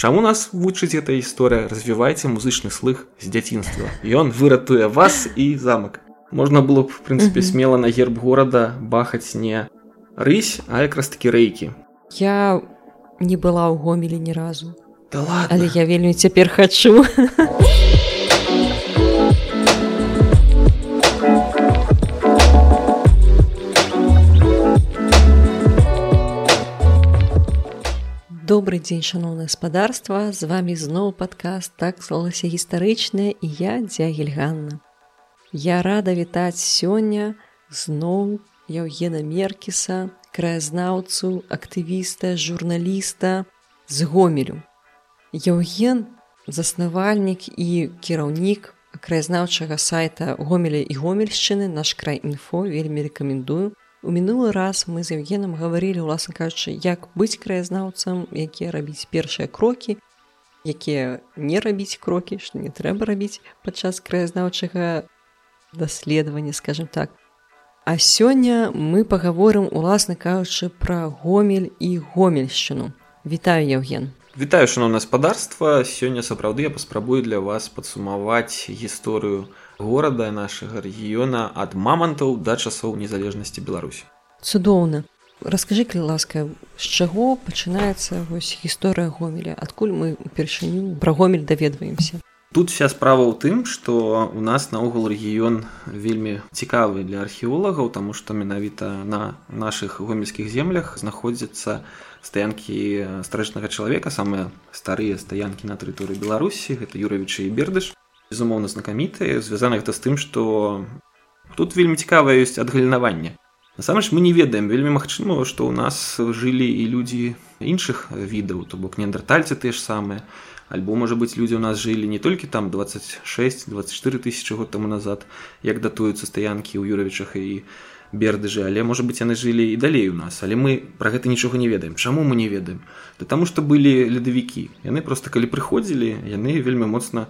Чаму нас вучыць эта гісторыя? Развівайце музычны слых з дзяцінства. Ён выратуе вас і замак. Можна было б в прынцыпе смела на герб горада бахаць не рысь а якраз такі рэйкі. Я не была ў гомелі ні разу. Да ладно. але я вельмі цяпер хачу Добры дзень шаноўна гаспадарства з вами зноў падкаст так слалася гістарычная і я дзягельганна Я рада вітаць сёння зноў Яўгена меркіса краязнаўцу актывіста журналіста з гомелю. Яўген заснавальнік і кіраўнік краязнаўчага сайта гомеля і гомельшчыны наш край інфо вельмі рэкамендую у мінулы раз мы з евгенам гаварылі уласна кажучы як быць краязнаўцам якія рабіць першыя крокі якія не рабіць крокі што не трэба рабіць падчас краязнаўчага даследавання скажем так. А сёння мы пагаворым уласна кажучы пра гомель і гомельшчыну. Вітаю евген. Вітаю шаноўна гаспадарства сёння сапраўды я паспрабую для вас падсумаваць гісторыю горада нашага рэгіёна ад мамантаў да часоў незалежнасці беларусі. Цудоўна. Расскажы калі ласка з чаго пачынаецца вось гісторыя гомеля? Адкуль мы упершыню пра гомель даведваемся? Тут вся справа ў тым што у нас наогул рэгіён вельмі цікавы для археолагаў таму што менавіта на нашых гомельскіх землях знаходзяцца на стаянкі старэчнага чалавека самыя старыя стаянкі на тэрыторыі беларусі. Гэта юравічы і бердыш безумоўна знакамітыя звязана гэта з тым што тут вельмі цікавае ёсць адгалінаванне. Насамрэч мы не ведаем вельмі магчыма што ў нас жылі і людзі іншых відаў то бок неандертальцы тыя ж самыя альбо можа быць людзі ў нас жылі не толькі там 26 24 тысячи год таму назад як датуюцца стаянкі ў юравічах і бердыжы але можа быть яны жылі і далей у нас. Але мы про гэта нічога не ведаем. Чаму мы не ведаем? Да таму что былі ледавікі. Яны просто калі прыходзілі яны вельмі моцна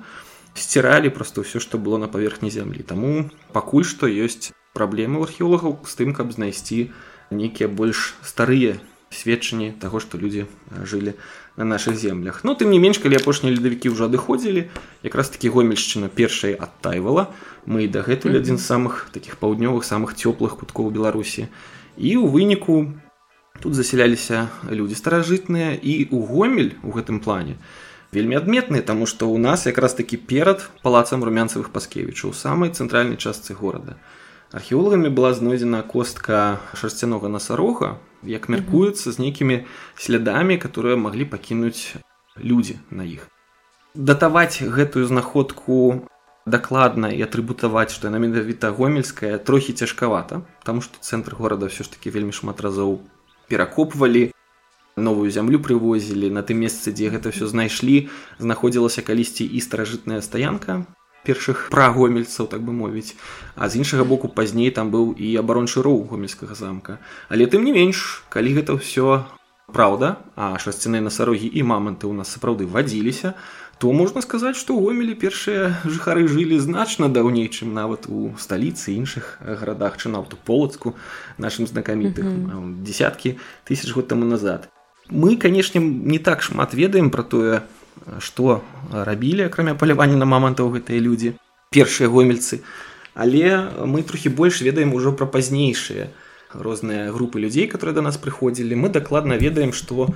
сціралі просто ўсё што было на паверхні зямлі таму пакуль што ёсць праблемы археолагаў з тым каб знайсці нейкія больш старыя сведчанні таго што людзі жылі на наших землях. Ну, тым не менш калі апошнія ледавікі ўжо адыходзілі якраз таки гомельшчына першай адтайвала мы дагэтуль адзін з самых таких паўднёвых самых цёплых куткоў беларусі. І у выніку тут засяляліся людзі старажытныя. І у гомель у гэтым плане вельмі адметны таму што ў нас якраз такі перад палацам румянцавых паскевічаў самай цэнтральнай частцы горада археолагамі была знойдзена костка шарсцянога насарога як мяркуецца з нейкімі слядамі которые маглі пакінуць людзі на іх. Датаваць гэтую знаходку дакладна і атрыбутаваць што яна менавіта гомельская трохі цяжкавата таму што цэнтр горада ўсё ж таки вельмі шмат разоў перакопвалі новую зямлю прывозілі на тым месцы дзе гэта все знайшлі знаходзілася калісьці і старажытная стаянка першых прагомельцаў так бы мовіць. А з іншага боку пазней там быў і абарончы роў гомельскага замка. Але тым не менш калі гэта ўсё праўда а шасціныя насарогі і маманты ў нас сапраўды вадзіліся то можна сказаць што ў гомелі першыя жыхары жылі значна даўней чым нават у сталіцы іншых гарадах чынаўту полацку нашим знакамітых mm -hmm. десяткі тысяч год таму назад мы канешне не так шмат ведаем про тое што рабілі акрамя палявання на мамантаў гэтыя людзі першыя гомельцы. Але мы трохі больш ведаем ужо пра пазнейшыя розныя групы людзей которые да нас прыходзілі. Мы дакладна ведаем што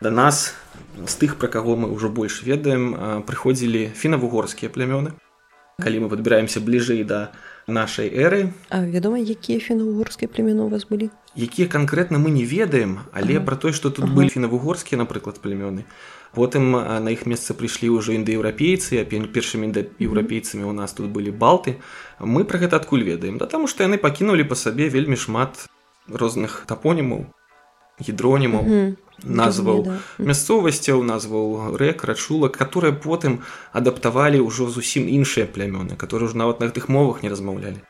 да нас з тых пра каго мы ўжо больш ведаем прыходзілі фінавугорскія плямёны калі мы падбіраемся бліжэй да нашай эры А вядома якія фінаўгорскія племяны у вас былі якія канкрэтна мы не ведаем але ага. пра тое што тут ага. былі фінавугорскія напрыклад племёны потым на іх месца прыйшлі ўжо індаеўрапейцы першымі еўрапейцамі у нас тут былі балты мы пра гэта адкуль ведаем да таму што яны пакінулі па сабе вельмі шмат розных тапонімаў гідронімаў mm -hmm. Назваў да. мясцовасцяў назваў рэк рачулак которые потым адаптавалі ўжо зусім іншыя плямёны которые ўжо нават на гэтых мовах не размаўлялі.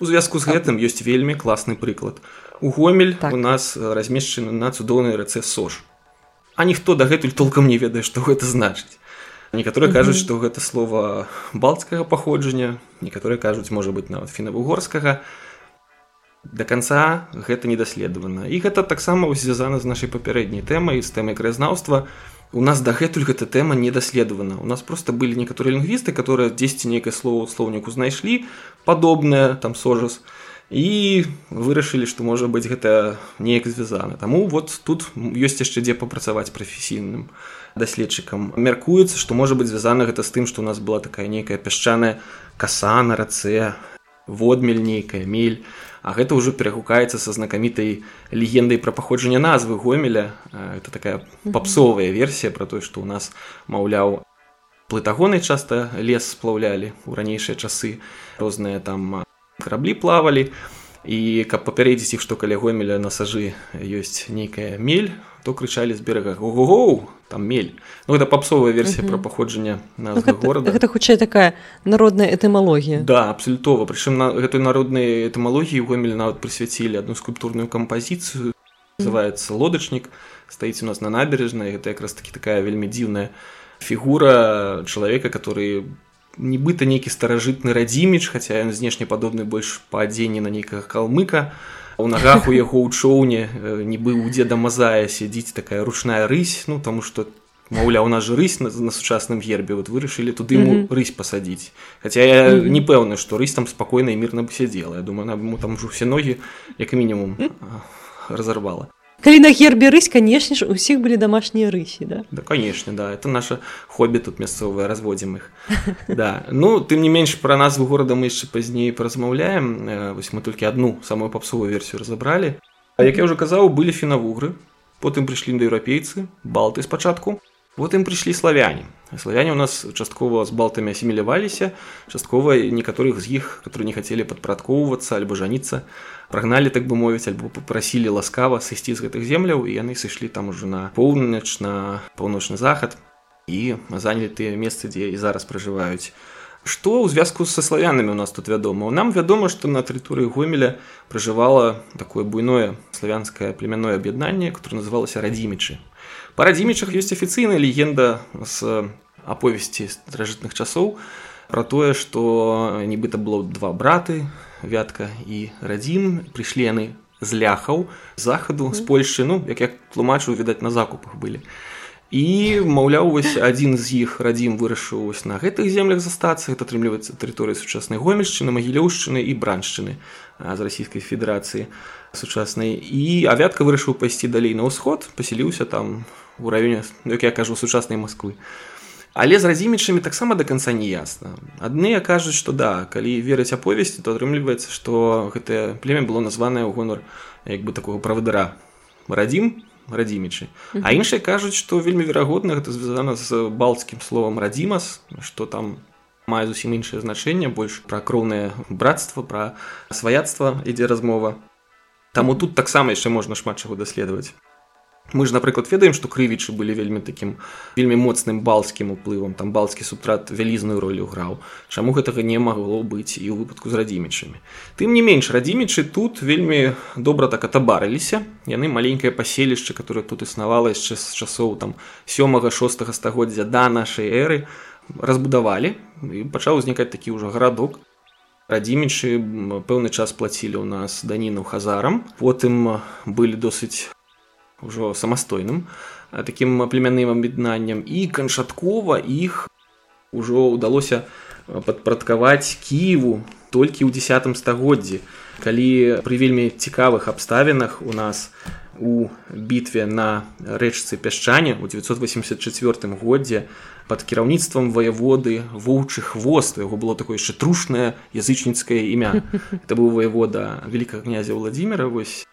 У звязку з гэтым ёсць вельмі класны прыклад. У гомель так. у нас размешчаны на цудоўнай рэцэ сош а ніхто дагэтуль толкам не ведае што гэта значыць. Некаторыя кажуць што гэта слова балцкага паходжання некаторыя кажуць можа быть нават фінавугорскага а да конца гэта не даследавана і гэта таксама звязана з нашай папярэдняй тэмай з тэмай краязнаўства. У нас дагэтуль гэта тэма не даследавана у нас просто былі некаторыя лінгвісты которые 10 нейкае слово слоўніку знайшлі падобнае там сожас і вырашылі што можа быць гэта неяк звязана. Таму вот тут ёсць яшчэ дзе папрацаваць прафесійным даследчыкам. Мяркуецца што можа быць звязана гэта з тым што у нас была такая нейкая пясчаная каса на рацэ водмель нейкая мель. А гэта ўжо перагукаецца са знакамітай легендай пра паходжанне назвы гомеля. Это такая папсовая версія пра тое што ў нас маўляў плытагоны часта лес сплаўлялі ў ранейшыя часы. Розныя там караблі плавалі. І каб папярэдзіць іх што каля гомеля на сажы ёсць нейкая мель то крычалі з берага гугугоу там мель. Ну это папсовая версія пра паходжанне на горада. гэта хутчэй такая народная этымалогія. Да абсалютова. Прычым на гэтай народнай этымалогіі гомель нават прысвяцілі одну скульптурную кампазіцыю. Называется лодачнік стаіць у нас на набережнай. Гэта якраз таки такая вельмі дзіўная фігура чалавека который нібыта нейкі старажытны радзіміч хаця ён знешне падобны больш па адзенні на нейкага калмыка у нагах у яго ў чоўне нібы ў дзеда мазая сядзіць такая ручная рысь ну таму что маўляў у нас же рысь на, на сучасным гербе вот вырашылі туды ему mm -hmm. рысь пасадзіць Хаця я mm -hmm. не пэўны што рысь там спакойна і мірна бы сядзела Я думаю ему там ужо все ногі як мінімум mm -hmm. разорвала калі на гербе рысь канешне ж усіх былі дамашнія рысі да? Да канешне да. Это наша хобі тут мясцовыя разводзім іх да. Ну тым не менш пра назву горада мы яшчэ пазней паразмаўляем э, вось мы толькі одну самую папсовую версію разабралі А як я уже казаў былі фінавугры потым прыйшлі індаеўрапейцы балты спачатку потым прыйшлі славяне. Славяне у нас часткова з балтамі асіміляваліся часткова некаторых з іх которые не хацелі падпарадкоўвацца альбо жаніцца прагналі так бы мовіць альбо попрасілі ласкава сысці з гэтых земляў і яны сышлі там уже на поўнач на паўночны захад і занялі тыя месцы дзе і зараз пражываюць. Што ў звязку са славянамі у нас тут вядома? Нам вядома што на тэрыторыі гомеля пражывала такое буйное славянскае племянное аб'яднанне которое называлася радзімічы. Па радзімічах ёсць афіцыйная легенда з аповесці старажытных часоў про тое што нібыта было два браты вятка і радзім. Прыйшлі яны з ляхаў захаду з польшчы ну як як тлумачу відаць на закупах былі. І маўляў вось адзін з іх радзім вырашыў вось на гэтых землях застацца. Это атрымліваецца тэрыторыі сучаснай гомельшчыны магілёўшчыны і браншчыны з расійскай федэрацыі сучаснай. І авятка вырашыў пайсці далей на ўсход пасяліўся там у раёне як я кажу сучаснай москвы Але з радзімічамі таксама да канца не ясна. Адныя кажуць, што да, калі верыць аповесці, то атрымліваецца, што гэтае племя было названае ў гонар як бы такого правадыра радзім радзімічы. А іншыя кажуць, што вельмі верагодна гэта звязана з балцкім словам радзімас, што там мае зусім іншае значэнне, больш пра кроўнае брацтва, пра сваяцтва ідзе размова. Таму тут таксама яшчэ можна шмат чаго даследаваць мы ж напрыклад ведаем што крывічы былі вельмі такім вельмі моцным балцкім уплывам там балцкі субтрат вялізную ролю граў. Чаму гэтага не магло быць і ў выпадку з радзімічамі? Тым не менш радзімічы тут вельмі добра так атабарыліся. Яны маленькае паселішча которое тут існавала яшчэ з часоў там сёмага шостага стагоддзя да нашай эры разбудавалі і пачаў узнікаць такі ўжо гарадок. Радзімічы пэўны час плацілі ў нас даніну хазарам. Потым былі досыць ўжо самастойным таким племянным аб'яднаннем і канчаткова іх ужо ўдалося падпарадкаваць кіеву толькі ў десятым стагоддзі калі пры вельмі цікавых абставінах у нас у бітве на рэчцы пясчане у 984 годзе под кіраўніцтвам ваяводы воўчы хвост яго было такое яшчэ трушнае язычніцкае імя. Это быў ваявода великкага князя владимира вось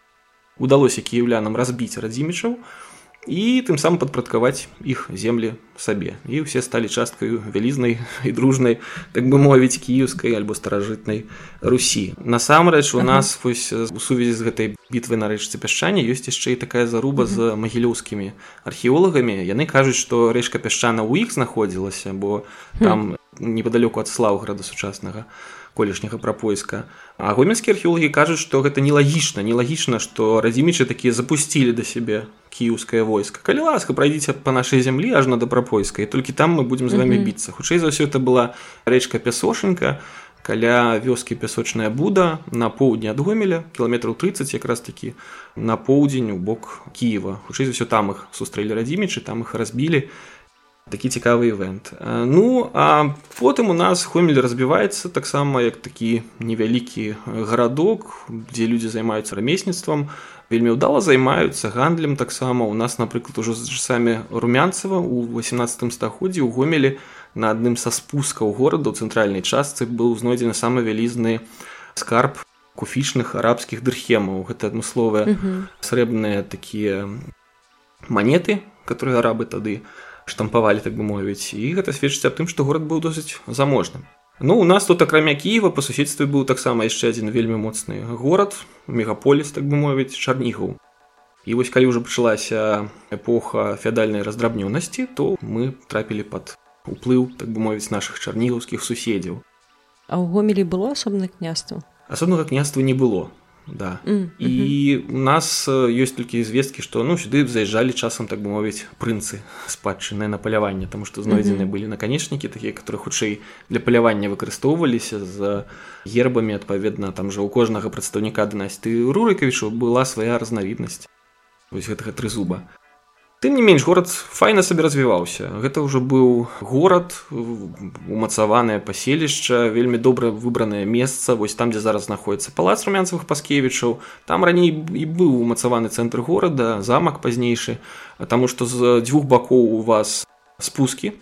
удалося кіяўлянам разбіць радзімічаў і тым самым падпрадкаваць іх землі сабе. І ўсе сталі часткаю вялізнай і дружнай так бы мовіць кіеўскай альбо старажытнай русі насамрэч у нас вось у сувязі з гэтай бітвы на рэчцы пясчане ёсць яшчэ і такая заруба з магілёўскімі археолагамі. Яны кажуць што рэчка пясчана ў іх знаходзілася бо там неподалёку ад слаўграда сучаснага колішняга прапойска а гомельскія археолагі кажуць што гэта нелагічна нелагічна што радзімічы такія запусцілі да сябе кіеўскае войска. Калі ласка прайдзіце па нашай зямлі ажно да прапойскай толькі там мы будзем з вами біцца. Хутчэй за ўсё это была рэчка пясошенька каля вёскі пясочная буда на поўдні ад гомеля кіламетраў 30 якраз такі на поўдзень у бок Киева хутчэй за ўсё там іх сустрэлі радзімічы там іх разбілі такі цікавы івент. Ну а потым у нас хомель разбіваецца таксама як такі невялікі гарадок дзе людзі займаюцца рамесніцтвам. Вельмі ўдала займаюцца гандлем таксама. У нас напрыклад ужо з самі румянцева у 18 стагоддзі ў гомелі на адным са спускаў горада ў цэнтральнай частцы быў знойдзены самы вялізны скарб куфічных арабскіх дырхемаў гэта адмысловыя срэбныя такія манеты которые арабы тады штампавалі так бы мовіць. І гэта сведчыць аб тым што горад быў досыць заможным. Ну у нас тут акрамя Кіева па суседстве быў таксама яшчэ адзін вельмі моцны горад мегаполіс так бы мовіць чарнігаў. І вось калі ўжо пачалася эпоха феадальнай раздрабнёнасці то мы трапілі пад уплыў так бы мовіць наших чарнігаўскіх суседзяў. А ў гомелі было асобна княства? Асобнага княства не было да. Mm, і у нас ёсць толькі звесткі што ну сюды заязджалі часам так бы мовіць прынцы спадчыннае на паляванне таму што знойдзены былі наканечнікі такія которые хутчэй для палявання выкарыстоўваліся з гербамі адпаведна там жа у кожнага прадстаўніка дынасты рурыкавічу была свая разнавіднасць вось гэтага трызуба Тым не менш горад файна сабе развіваўся. Гэта ўжо быў горад умацаванае паселішча, вельмі добра выбранае месца, вось там, дзе зараз знаходіцца палац румянцавых паскевічаў. Там раней і быў умацаваны цэнтр горада, замак пазнейшы, таму што з дзвюх бакоў у вас спускі.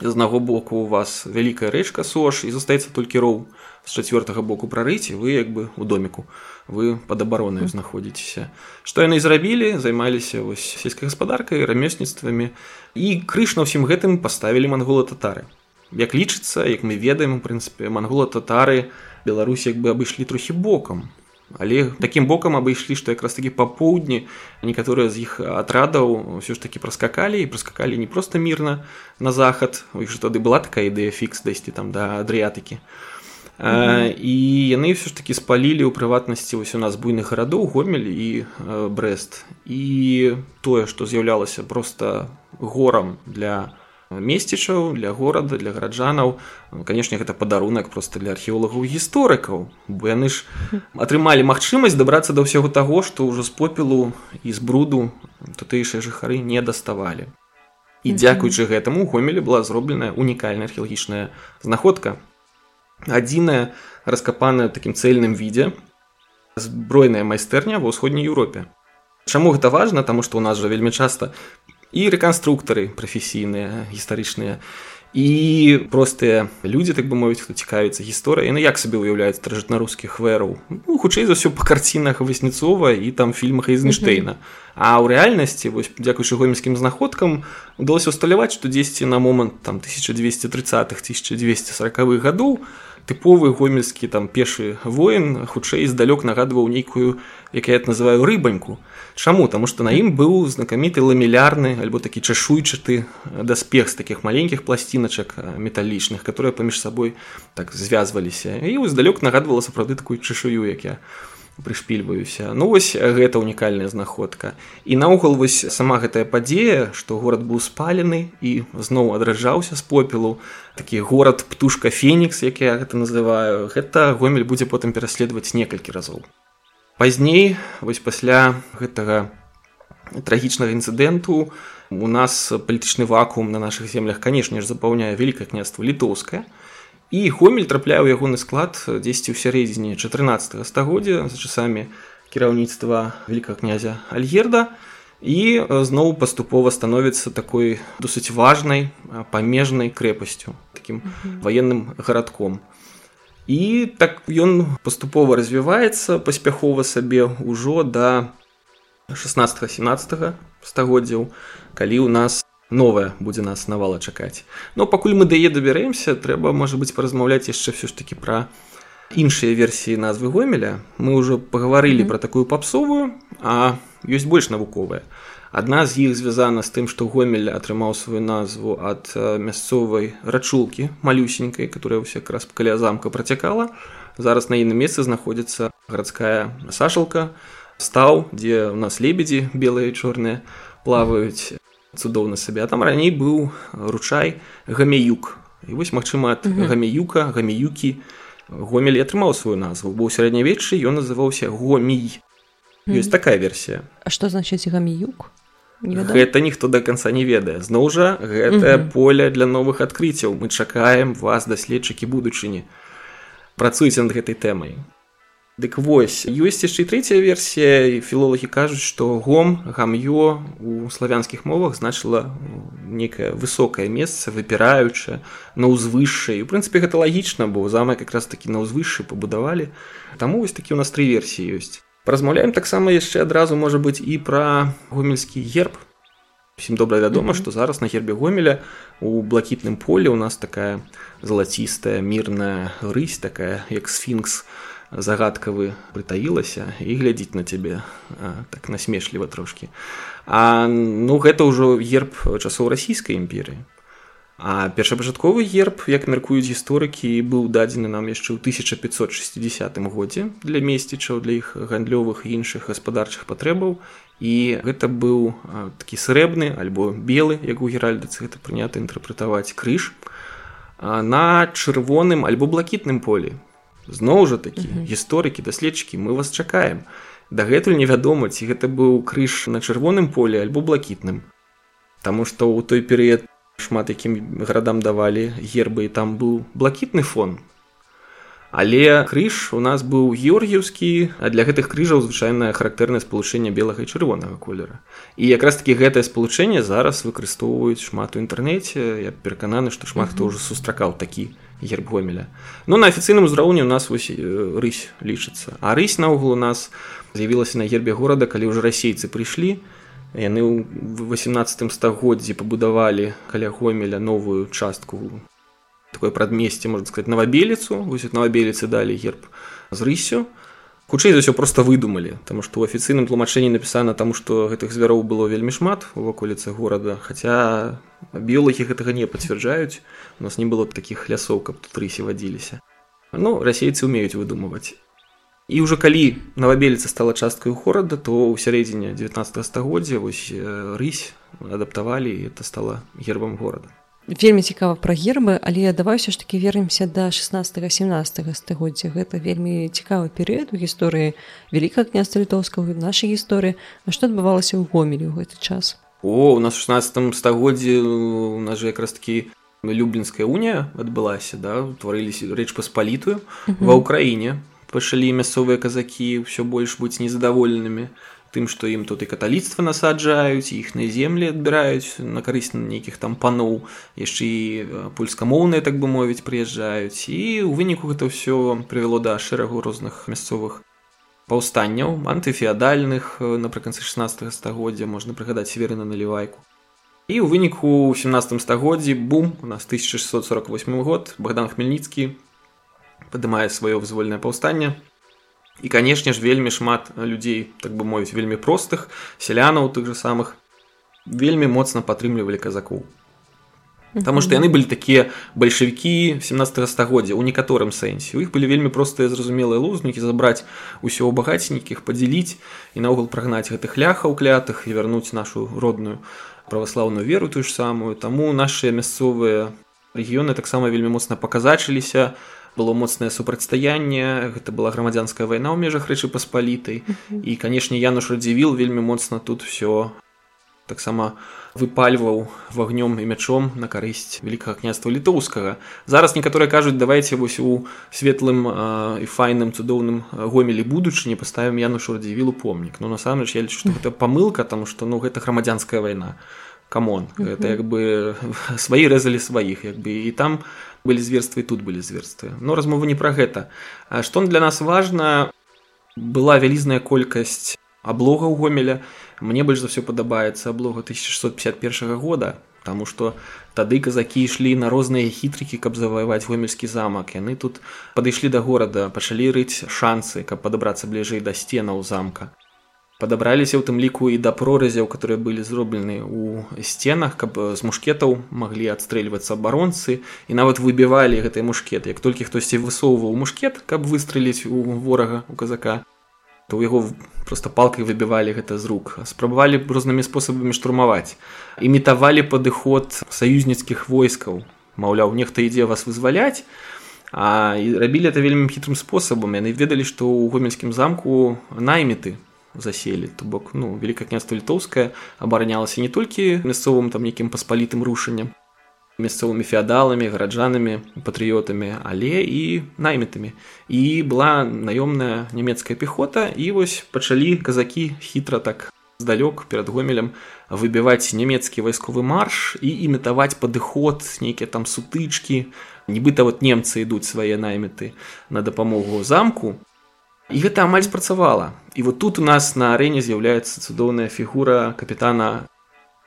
З аднаго боку у вас вялікая рэчка сош і застаецца толькі роў. З чацвёртага боку прарыць, вы як бы у доміку. Вы пад абаронаю знаходзіцеся. Што яны зрабілі? Займаліся вось сельскай гаспадаркай рамесніцтвамі. І крыш на ўсім гэтым паставілі мангола татары як лічыцца як мы ведаем у прынцыпе мангола татары Беларусь як бы абышлі трохі бокам але такім бокам абышлі што якраз такі па поўдні некаторыя з іх атрадаў ўсё ж такі праскакалі і праскакалі не проста мірна на захад у іх жа тады была такая ідэя фікс дайсці там да адрыятыкі і яны ўсё ж такі спалілі ў прыватнасці вось у нас буйных гарадоў гомель і брест. І тое што з'яўлялася просто горам для месцічаў для горада для гараджанаў. Канешне гэта падарунак просто для археолагаў гісторыкаў бо яны ж атрымалі магчымасць дабрацца да ўсяго таго што ўжо з попелу і з бруду тутэйшыя жыхары не даставалі. І дзякуючы гэтаму гомелі была зробленая унікальная археалагічная знаходка. Адзіная раскапаная такім цэльным відзе збройная майстэрня ва ўсходняй Еўропе. Чаму гэта важна, таму што ў нас жа вельмі часта і рэканструктары прафесійныя гістарычныя і простыя людзі так бы мовіць хто цікавіцца гісторыя яны як сабе ўяўляюць старажытнарускіх вэраў ну, хутчэй за ўсё па карцінах васніцова і там фільмах эйзенштейна. А ў рэальнасці вось дзякуючы гомельскім знаходкам удалося усталяваць што дзесьці на момант там 1230 1240х гадоў тыповы гомельскі там пешы воін хутчэй здалёк нагадваў нейкую як я называю рыбаньку Чаму? Таму што на ім быў знакаміты ламілярны альбо такі чашуйчаты даспех з такіх маленькіх пласціначак металічных которые паміж сабой так звязваліся. І здалёк нагадвала сапраўды такую чашую як я прышпільваюся. Ну вось гэта унікальная знаходка. І наогул вось сама гэтая падзея што горад быў спалены і зноў адраджаўся з попелу. Такі горад птушка фенікс як я гэта называю. Гэта гомель будзе потым пераследаваць некалькі разоў пазней вось пасля гэтага трагічнага інцыдэнту у нас палітычны вакуум на наших землях канешне ж запаўняе вялікае княства літоўскае. І гомель трапляе ў ягоны склад дзесьці ў сярэдзіне 14 стагоддзя за часамі кіраўніцтва великкага князя альгерда. І зноў паступова становіцца такой досыць важнай памежнай крэпасцю таким военным гарадком і так ён паступова развіваецца паспяхова сабе ўжо да 16 17 стагоддзяў калі ў нас новая будзе нас навала чакаць. Но пакуль мы дае дабяремся трэба можа быць паразмаўляць яшчэ все ж таки пра іншыя версіі назвы гомеля. Мы ўжо пагаварылі mm -hmm. пра такую папсовую а ёсць больш навуковая адна з іх звязана з тым што гомель атрымаў сваю назву ад мясцовай рачулкі малюсенькай которая ўся якраз каля замка працякала. Зараз на іным месцы знаходзіцца гарадская сашалка стаў дзе у нас лебедзі белыя чорныя плаваюць цудоўна сабе. А там раней быў ручай гамеюк і вось магчыма ад гамеюка гамеюкі гомель атрымаў сваю назву бо ў сярэднявеччы ён называўся гомій ёсць такая версія А што значыць гаміюк гэта ніхто до конца не ведае. Зноў жа гэтае поле для новых адкрыццяў. Мы чакаем вас даследчыкі будучыні. Працуйце над гэтай тэмай. Дык вось ёсць яшчэ трэцяя версія філолагі кажуць што гом гам'ё у славянскіх мовах значыла некае высокае месца выпіраючае на ўзвышша і у прынцыпе гэта лагічна бо замак якраз такі на ўзвышшы пабудавалі. Таму вось такі у нас тры версіі ёсць Размаўляем таксама яшчэ адразу можа быць і пра гомельскі герб. Усім добра вядома, што зараз на гербе гомеля у блакітным полі у нас такая залацістая мірная рысь такая як сфінкс загадкавы прытаілася і глядзіць на цябе так насмешліва трошкі. А ну гэта ўжо герб часоў расійскай імперыі. А першапачатковы герб, як мяркуюць гісторыкі, быў дадзены нам яшчэ ў 1560 годзе для месцічаў для іх гандлёвых і іншых гаспадарчых патрэбаў. І гэта быў такі срэбны альбо белы, як у геральдыцы гэта прынята інтэрпрэтаваць крыж на чырвоным альбо блакітным полі. Зноў жа такі гісторыкі, даследчыкі, мы вас чакаем. Дагэтуль невядома, ці гэта быў крыж на чырвоным полі альбо блакітным. Таму што ў той перыяд шмат якім гарадам давалі гербы і там быў блакітны фон. Але крыж у нас быў георгіўскі, а для гэтых крыжаў звычайнае характэрнае спалучэнне белага і чырвонага колера. І якраз такі гэтае спалучэнне зараз выкарыстоўваюць шмат у інтэрнэце. Я перакананы, што шмат хто ўжо сустракаў такі герб гомеля. Ну на афіцыйным узроўні у нас вось рысь лічыцца. А рысь наогул у нас з'явілася на гербе горада, калі ўжо расейцы прыйшлі, яны ў 18 стагоддзі пабудавалі каля гомеля новую частку такое прадмесце можна сказать новабеліцу вось новабеліцы далі герб з рысю. Хутчэй за ўсё просто выдумалі таму што ў афіцыйным тлумачэнні напісана таму што гэтых звяроў было вельмі шмат у ваколіцы горада. Хаця біолагі гэтага не пацвярджаюць. У нас не было такіх лясоў каб тут рысе вадзіліся. Ну расейцы умеюць выдумываць І ўжо калі навабеліца стала часткаю горада, то ў сярэдзіне 19 стагоддзя вось рысь адаптавалі і это стала гербам горада. Вельмі цікава пра гербы, але давай ўсё ж такі вернемся да 16-17 стагоддзя. Гэта вельмі цікавы перыяд у гісторыі вялікага княства літоўскага нашай гісторыі. А што адбывалася ў гомелі ў гэты час? О у нас 16 стагоддзі у нас жа якраз такі люблінская унія адбылася да утварыліся рэч паспалітую ва ўкраіне пачалі мясцовыя казакі ўсё больш быць незадаволенымі тым што ім тут і каталіцтва насаджаюць іхныя землі адбіраюць на карысць нейкіх там паноў яшчэ і польскамоўныя так бы мовіць прыязджаюць і ў выніку гэта ўсё прывяло да шэрагу розных мясцовых паўстанняў антыфеадальных напрыканцы 16 стагоддзя можна прыгадаць верына налівайку і ў выніку ў 17 стагоддзі бум у нас 1648 год богдан хмельніцкі падымае сваё вызвольнае паўстанне і канешне ж вельмі шмат людзей так бы мовіць вельмі простых сялянаў тых же самых вельмі моцна падтрымлівалі казакоў Таму што яны былі такія бальшавікі 17 стагоддзя у некаторым сэнсе у іх былі вельмі простыя зразумелыя лузнікі забраць усё ў багаценькіх падзяліць і наогул прагнаць гэтых ляхаў клятых і вярнуць нашу родную праваслаўную веру тую ж самую. Таму нашыя мясцовыя рэгіёны таксама вельмі моцна паказачыліся у было моцнае супрацьстаянне гэта была грамадзянская вайна ў межах рэчы паспалітай. І канешне януш радзівіл вельмі моцна тут все таксама выпальваў вагнём і мячом на карысць вялікага княства літоўскага. Зараз некаторыя кажуць давайте вось у светлым і файным цудоўным гомелі будучыні паставім янушу радзівілу помнік. Но ну, насамрэч я лічу што гэта памылка таму што ну гэта грамадзянская вайна. Камон гэта як бы свае рэзалі сваіх як бы. І там былі зверствы тут былі зверствы. Но размова не пра гэта. Што для нас важна была вялізная колькасць аблога ў гомеля мне больш за ўсё падабаецца аблога 1651 года Таму што тады казакі ішлі на розныя хітрыкі, каб заваяваць гомельскі замак. Яны тут падышлі да горада, пачалі рыць шансы, каб падабрацца бліжэй да сценаў замка падабраліся ў тым ліку і да проразяў которые былі зроблены ў сценах каб з мушкетаў маглі адстрэльвацца абаронцы і нават выбівалі гэтыя мушкеты як толькі хтосьці высоўваў мушкет каб выстрэліць у ворага у казака то ў яго просто палкай выбівалі гэта з рук. Спрабавалі рознымі спосабамі штурмаваць. Імітавалі падыход саюзніцкіх войскаў. Маўляў нехта ідзе вас вызваляць. А рабілі это вельмі хітрым спосабам. Яны ведалі што ў гомельскім замку найміты заселі то бок ну великое княство літоўскае абаранялася не толькі мясцовым там нейкім паспалітым рушаннем мясцовымі феадаламі гараджанамі патрыётамі але і наймітамі. І была наёмная нямецкая пехота і вось пачалі казакі хітра так здалёк перад гомелем выбіваць нямецкі вайсковы марш і імітаваць падыход нейкія там сутычкі. Нібыта вот немцы ідуць свае найміты на дапамогу замку і гэта амаль спрацавала. І вот тут у нас на арэне з'яўляецца цудоўная фігура капітана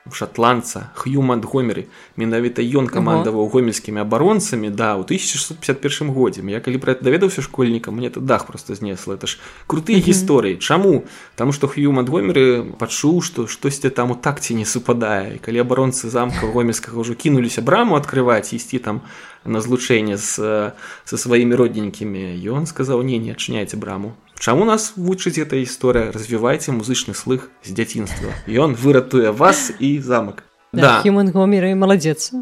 шотландца Хьюман Гомеры менавіта ён камандаваў гомельскімі абаронцамі да ў 1651 годзе. Я калі пра даведаўся школьнікам мне дах просто знесла это ж крутыя гісторыі. Чаму? Таму што Хьюман Гомеры пачуў што штосьці там у такці не супадае. Калі абаронцы замка гомельскага ўжо кінуліся браму адкрываць ісці там на злучэнне з са сваімі родненькімі ён сказаў не не адчыняйце браму Чаму нас вучыць эта гісторыя? Развівайце музычны слых з дзяцінства. Ён выратуе вас і замак. Да, да. маладзец.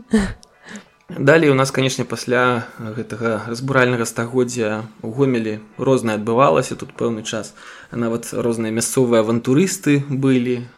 Далей у нас канешне пасля гэтага разбуральнага стагоддзя у гомелі рознае адбывалася тут пэўны час нават розныя мясцовыя авантурысты былі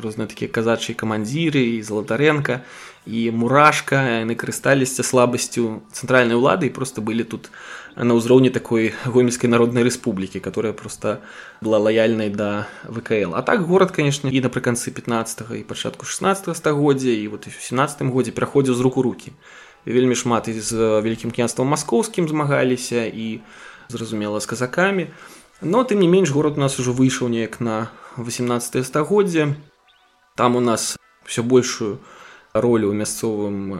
розныя такія казачыя камандзіры і золотаренко і мурашка яны карысталіся слабасцю цэнтральнай улады і просто былі тут у на ўзроўні такой гомельской народной рэспублікі которая просто была лояльнай да вКл а так город конечно і напрыканцы 15 і пачатку 16 стагоддзя і вот в 17 годзе пераходзіў з руку руки вельмі шмат з вялікім княствам маскоўскім змагаліся і зразумела з казакамі. Но тым не менш город у нас ужо выйшаў неяк на 18 стагоддзе. Там у нас все большую ролю ў мясцовым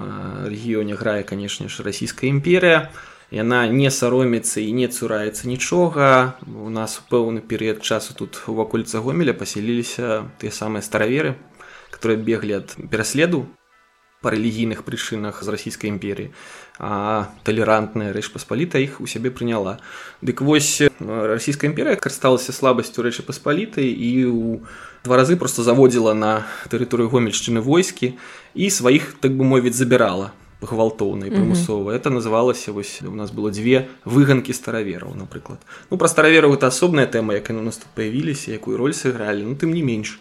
рэгіёне грае канешне ж расійская імперія а яна не саромецца і не цураецца нічога. У нас у пэўны перыяд часу тут у вакольца гомеля пасяліліся тыя самыя стараверы которые беглі ад пераследу па рэлігійных прычынах з расійскай імперіі а талерантная рэч паспаліта іх у сябе прыняла. Дык вось расійская імперія карысталася слабасцю рэчы паспалітай і у два разы просто заводзіла на тэрыторыю гомельшчыны войскі і сваіх так бы мовіць забірала гвалтоўна і прымусова это называлася вось у нас было дзве выганкі старавераў напрыклад ну пра старавераў это асобная тэма як яны у нас тут паявіліся якую роль сыгралі ну тым не менш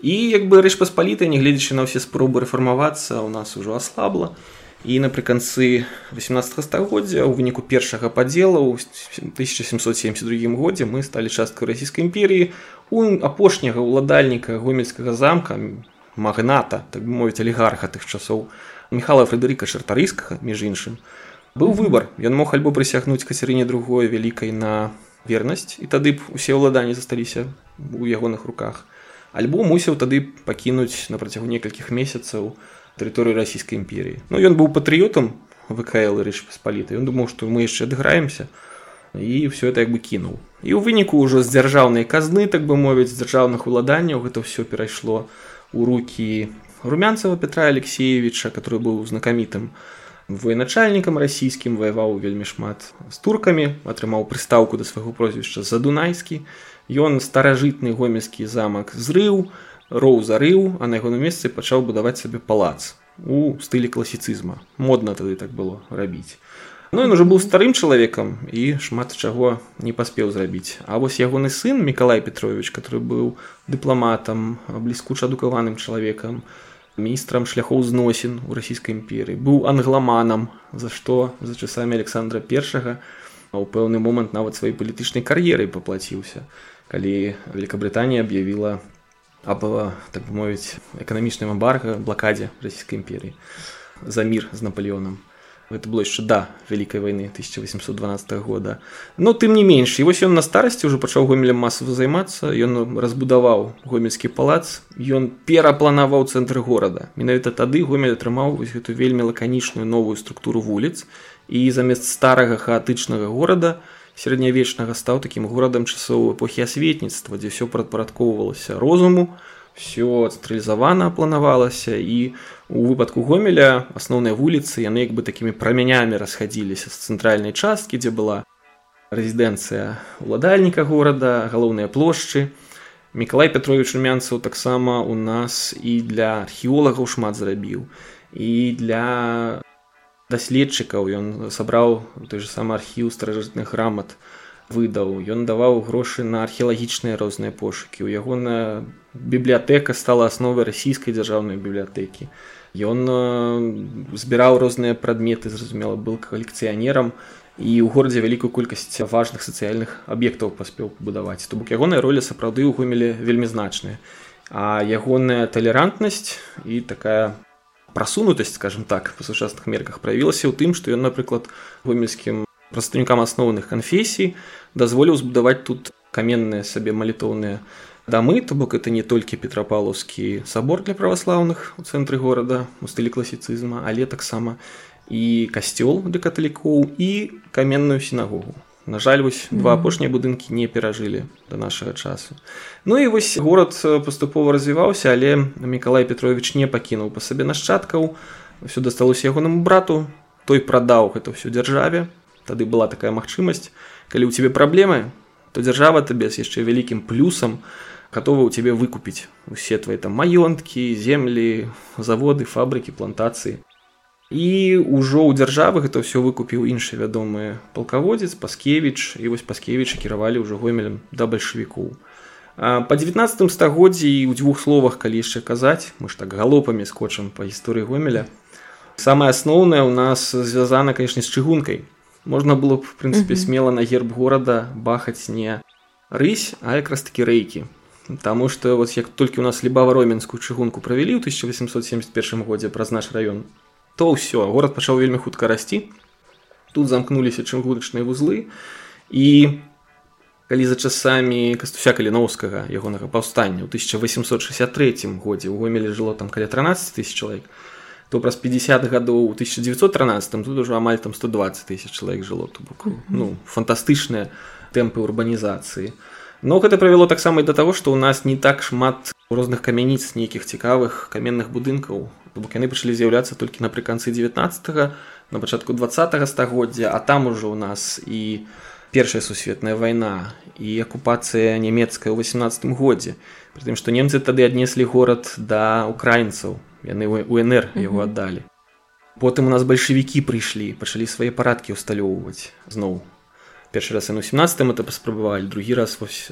і як бы рэч паспалітай нягледзячы на ўсе спробы рэфармавацца у нас ужо аслабла і напрыканцы 18 стагоддзя у выніку першага падзела ў 1772 годзе мы сталі часткай расійскай імперіі у апошняга ўладальніка гомельскага замка магната так мовіць алігарха тых часоў у Михала Фредерыка Чартарыскага, між іншым, быў выбар. Ён мог альбо прысягнуць кацярыне другой вялікай на вернасць і тады б усе ўладанні засталіся у ягоных руках. Альбо мусіў тады пакінуць на працягу некалькіх месяцаў тэрыторыю расійскай імперіі. Ну ён быў патрыётам ВКЛ рэч паспаліта. Ён думаў, што мы яшчэ адыграемся і все это як бы кінуў. І ў выніку ўжо з дзяржаўнай казны, так бы мовіць, з дзяржаўных уладанняў гэта ўсё перайшло у рукі Румянцева Петра Алексеевича, который быў знакамітым военачальнікам расійскім ваяваў вельмі шмат з туркамі, атрымаў прыстаўку да свайго прозвішча задунайскі. Ён старажытны гомельскі замак зрыў, роў зарыў, а на ягоным месцы пачаў будаваць сабе палац у стылі класіцызма. модна тады так было рабіць. Ну ён уже быў старым чалавекам і шмат чаго не паспеў зрабіць. А вось ягоны сын Миколай Петрович, который быў дыпламатам, бліскуча адукаваным чалавекам, міністрам шляхоў зносін у расійскай імперыі быў англаманам за што за часамі александра першага у пэўны момант нават сваёй палітычнай кар'ерай паплаціўся калі великкабрытанія аб'явіла аб так бы мовіць эканамічным эмбарга блакадзе расійскай імперіі за мір з наполеоном гэта было яшчэ да вялікай вайны 1812 года. Но тым не менш і вось ён на старасці ўжо пачаў гомелем масава займацца ён разбудаваў гомельскі палац ён перапланаваў цэнтры горада менавіта тады гомель атрымаў вось гэту вельмі лаканічную новую структуру вуліц і замест старага хаатычнага горада сярэднявечнага стаў такім горадам часоў эпохі асветніцтва дзе ўсё прадпарадкоўвалася розуму все цэнтралізавана планавалася і у выпадку гомеля асноўныя вуліцы яны як бы такімі прамянямі расхадзіліся з цэнтральнай часткі дзе была рэзідэнцыя уладальніка горада галоўныя плошчы мікалай петрович румянцаў таксама у нас і для археолагаў шмат зрабіў і для даследчыкаў. Ён сабраў той же самы архіў старажытных грамат выдаў. Ён даваў грошы на археалагічныя розныя пошукі. У ягоная бібліятэка стала асновай расійскай дзяржаўнай бібліятэкі. Ён збіраў розныя прадметы зразумела был калекцыянерам і ў горадзе вялікую колькасць важных сацыяльных аб'ектаў паспеў пабудаваць. То бок ягоная роля сапраўды ў гомелі вельмі значная а ягоная талерантнасць і такая прасунутасць скажем так па сучасных мерках праявілася ў тым што ён напрыклад гомельскім прадстаўнікам асноўных канфесій дазволіў збудаваць тут каменныя сабе малітоўныя дамы то бок это не толькі петрапалаўскі сабор для праваслаўных у цэнтры горада у стылі класіцызма але таксама і касцёл для каталікоў і каменную сінагогу На жаль вось два апошнія будынкі не перажылі да нашага часу. Ну і вось горад паступова развіваўся але мікалай петрович не пакінуў па сабе нашчадкаў. Ўсё дасталося ягонаму брату. Той прадаў гэта ўсё дзяржаве тады была такая магчымасць. Калі ў цябе праблемы то дзяржава табе з яшчэ вялікім плюсам готова у цябе выкупіць усе твои там маёнткі землі заводы фабрыкі плантацыі. І ўжо ў дзяржавы гэта ўсё выкупіў іншы вядомы палкаводзец паскевич і вось паскевіча кіравалі ўжо гомелем да бальшавікоў. Па 19 стагоддзі і ў дзвюх словах калі яшчэ казаць мы ж так галопамі скотчам па гісторыі гомеля самае асноўнае ў нас звязана канешне з чыгункай можна было б в прынцыпе смела на герб горада бахаць не рысь а якраз такі рэйкі Таму што вот як толькі у нас лібава-роменскую чыгунку правялі ў 1871 годзе праз наш раён то ўсё горад пачаў вельмі хутка расці тут замкнуліся чыгуначныя вузлы і калі за часамі кастуся каліноўскага ягонага паўстання ў 1863 годзе ў гомелі жыло там каля 13 тысяч чалавек то праз 50 гадоў у 1913 тут уже амаль там 120 тысяч чалавек жыло то бок ну фантастычныя тэмпы урбанізацыі но гэта правяло таксама і да таго што ў нас не так шмат розных камяніц нейкіх цікавых каменных будынкаў. Бок яны пачалі з'яўляцца толькі напрыканцы 19 на пачатку два стагоддзя а там ужо ў нас і першая сусветная вайна і акупацыя нямецкая ў 18 годзе. Притым што немцы тады аднеслі горад да украінцаў яны унр яго аддалі потым у нас бальшавікі прыйшлі пачалі свае парадкі ўсталёўваць зноў першы раз яны 17 это паспрабавалі другі раз вось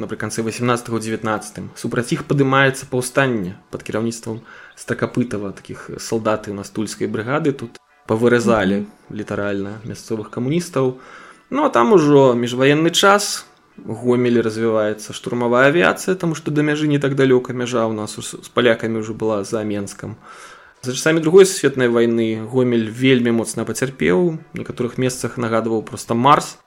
напрыканцы 18 19 супраць іх падымаецца паўстанне под кіраўніцтвам стакапытава таких салдаты у нас тульскай брыгады тут павыразалі літаральна мясцовых камуністаў ну а там ужо міжваенны час гомелі развіваецца штурмавая авіяцыя таму што да мяжы не так далёка мяжа у нас з палякамі ўжо была за менскам за часамі другой сусветнай вайны гомель вельмі моцна пацярпеў некаторых месцах нагадваў просто марс.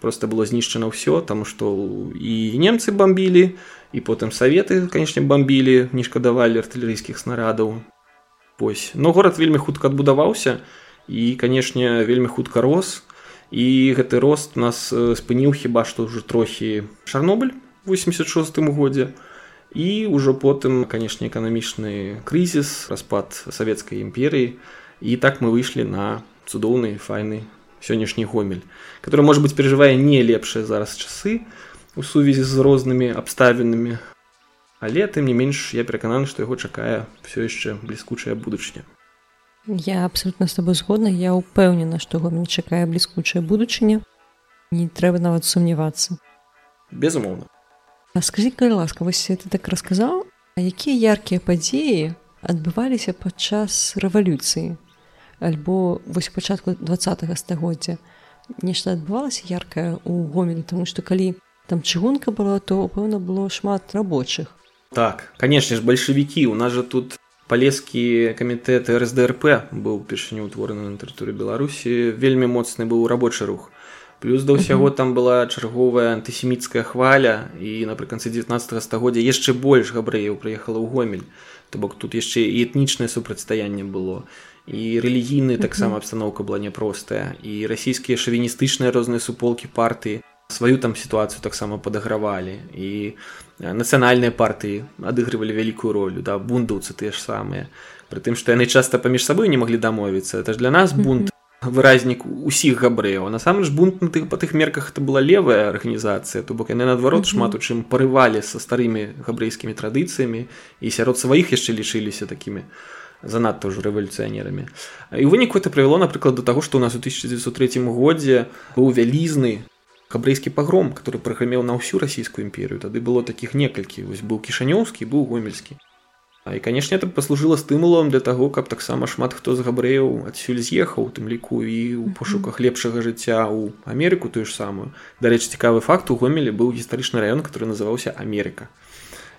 Просто было знішчана ўсё таму што і немцы бомбілі і потым саветы канешне бомбілі не шкадавалі артылерыйскіх снарадаў ось но горад вельмі хутка адбудаваўся і канешне вельмі хутка рос і гэты рост нас спыніў хіба што ўжо трохі чарнобыль 86 годзе. І ўжо потым канешне эканамічны крызіс распад савецкай імперыі. І так мы выйшлі на цудоўны файны сённяшні гомель который может быть перажывае не лепшыя зараз часы у сувязі з рознымі абставінамі. Але тым не менш я перакананы што яго чакае все яшчэ бліскучая будучня Я абсолютно з тобой згодна я ўпэўнена што гомель чакае бліскучая будучыня не трэба нават сумнявацца безумоўна скажи калі ласка вось ты так расказаў а якія яркія падзеі адбываліся падчас рэвалюцыі альбо вось пачатку два стагоддзя нешта адбывалася яркае у гомелі тому што калі там чыгунка была то пэўна было шмат рабочых. Так канешне ж бальшавікі у нас жа тут палескі камітэт рсдрп быў упершыню ўтвораны на тэрыторыі беларусі. Вельмі моцны быў рабочы рух. Плюс да ўсяго там была чарговая антысеміцкая хваля. І напрыканцы 19 стагоддзя яшчэ больш габрэяў прыехала ў гомель. То бок тут яшчэ і этнічнае супрацьстаянне было. І рэлігійны таксама абстаноўка была няпростая. І расійскія шавіністычныя розныя суполкі партыі сваю там сітуацыю таксама падагравалі. І нацыянальныя партыі адыгрывалі вялікую ролю да бундаўцы тыя ж самыя прытым што яны часта паміж сабой не маглі дамовіцца это ж для нас бунт выразнік усіх габрэяў насамрэч бунт на тых па тых мерках это была левая арганізацыя то бок яны наадварот шмат у чым парывалі са старымі габрэйскімі традыцыямі і сярод сваіх яшчэ лічыліся такімі занадта ўжо рэвалюцыянерамі і ў выніку это прывяло напрыклад до таго што у нас у 1903 годзе быў вялізны габрэйскі пагром который праграмеў на ўсю расійскую імперію тады было такіх некалькі. Вось быў кішанёўскі быў гомельскі. А і канешне это паслужыла стымулам для таго каб таксама шмат хто з габрэяў адсюль з'ехаў тым ліку і ў пошуках лепшага жыцця ў Амерыку тую ж самую. Дарэчы цікавы факт у гомелі быў гістарычны раён который называўся Амерыка.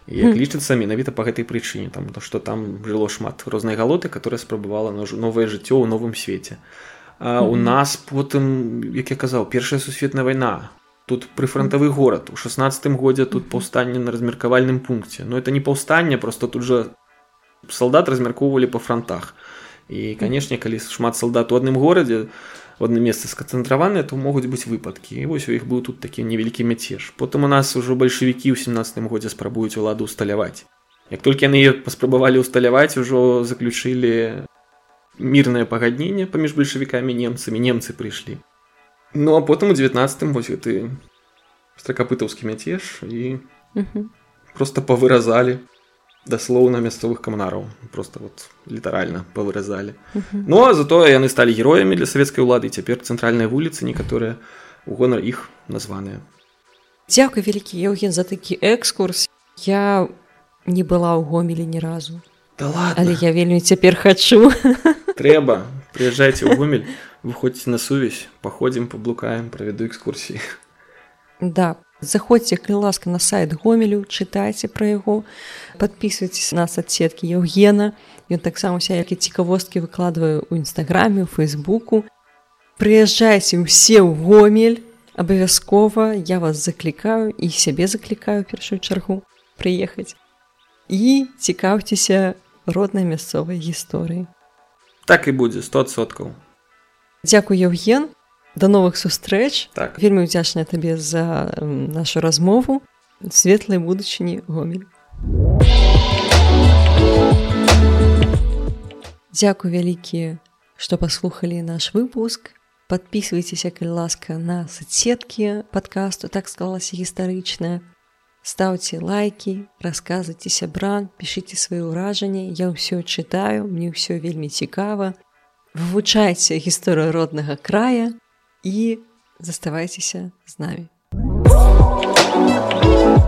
Як лічыцца менавіта па гэтай прычыне там то што там жыло шмат рознай галоты которая спрабавала новае жыццё ў новым свеце. а у нас потым як я казаў першая сусветная вайна. Тут прыфронтавы горад. У шестнадцатым годзе тут паўстанне на размеркавальным пункце. Но это не паўстанне просто тут жа салдат размяркоўвалі па фронтах і канешне калі шмат салдат у адным горадзе в одно месцы сканцэнтраваныя то могуць быць выпадкі. І вось у іх быў тут такі невялікі мяцеж. Потым у нас ужо бальшавікі ў семнадцатым годзе спрабуюць уладу усталяваць як толькі яны паспрабавалі усталяваць ужо заключылі мірнае пагадненне паміж бальшавікамі немцамі немцы прыйшлі Ну а потым у 19 вось гэты стракапытаўскі мяцеж і просто павыразалі даслоўна мясцовых камунараў просто вот літаральна павыразалі Ну а затое яны сталі героямі для савецкай улады. Цяпер цэнтральныя вуліцы некаторыя у гонар іх названыя Дзякуй вялікі Еўген за такі экскурс я не была ў гомелі ні разу. Да ладно. але я вельмі цяпер хачу трэба прыязджайце ў гомель выходзьце на сувязь паходзім паблукаем правяду экскурсіі да заходзьце калі ласка на сайт гомелю чытайце пра яго подписывайтесь на соцсеткі Еўгена ён таксама усякі цікавосткі выкладваю ў нстаграме у фейсбуку. Прыязджайце ўсе ў гомель абавязкова я вас заклікаю і сябе заклікаю першую чаргу прыехаць і цікаўцеся роднай мясцовай гісторыі так і будзе 100соткаў Дзякуй Еўген. Да новых сустрэч. Так. Вельмі удзячная табе за нашу размову. Светлай будучыні гомель. Дзякуй вялікія што паслухалі наш выпуск. Подписывайтеся калі ласка на соцсеткі подкасту так склалася гістарычная ставце лайки расказвайце сябран пішыце свае ўражанні я ўсё чытаю мне ўсё вельмі цікава вывучайце гісторыю роднага края і заставайцеся з намі. Thank you.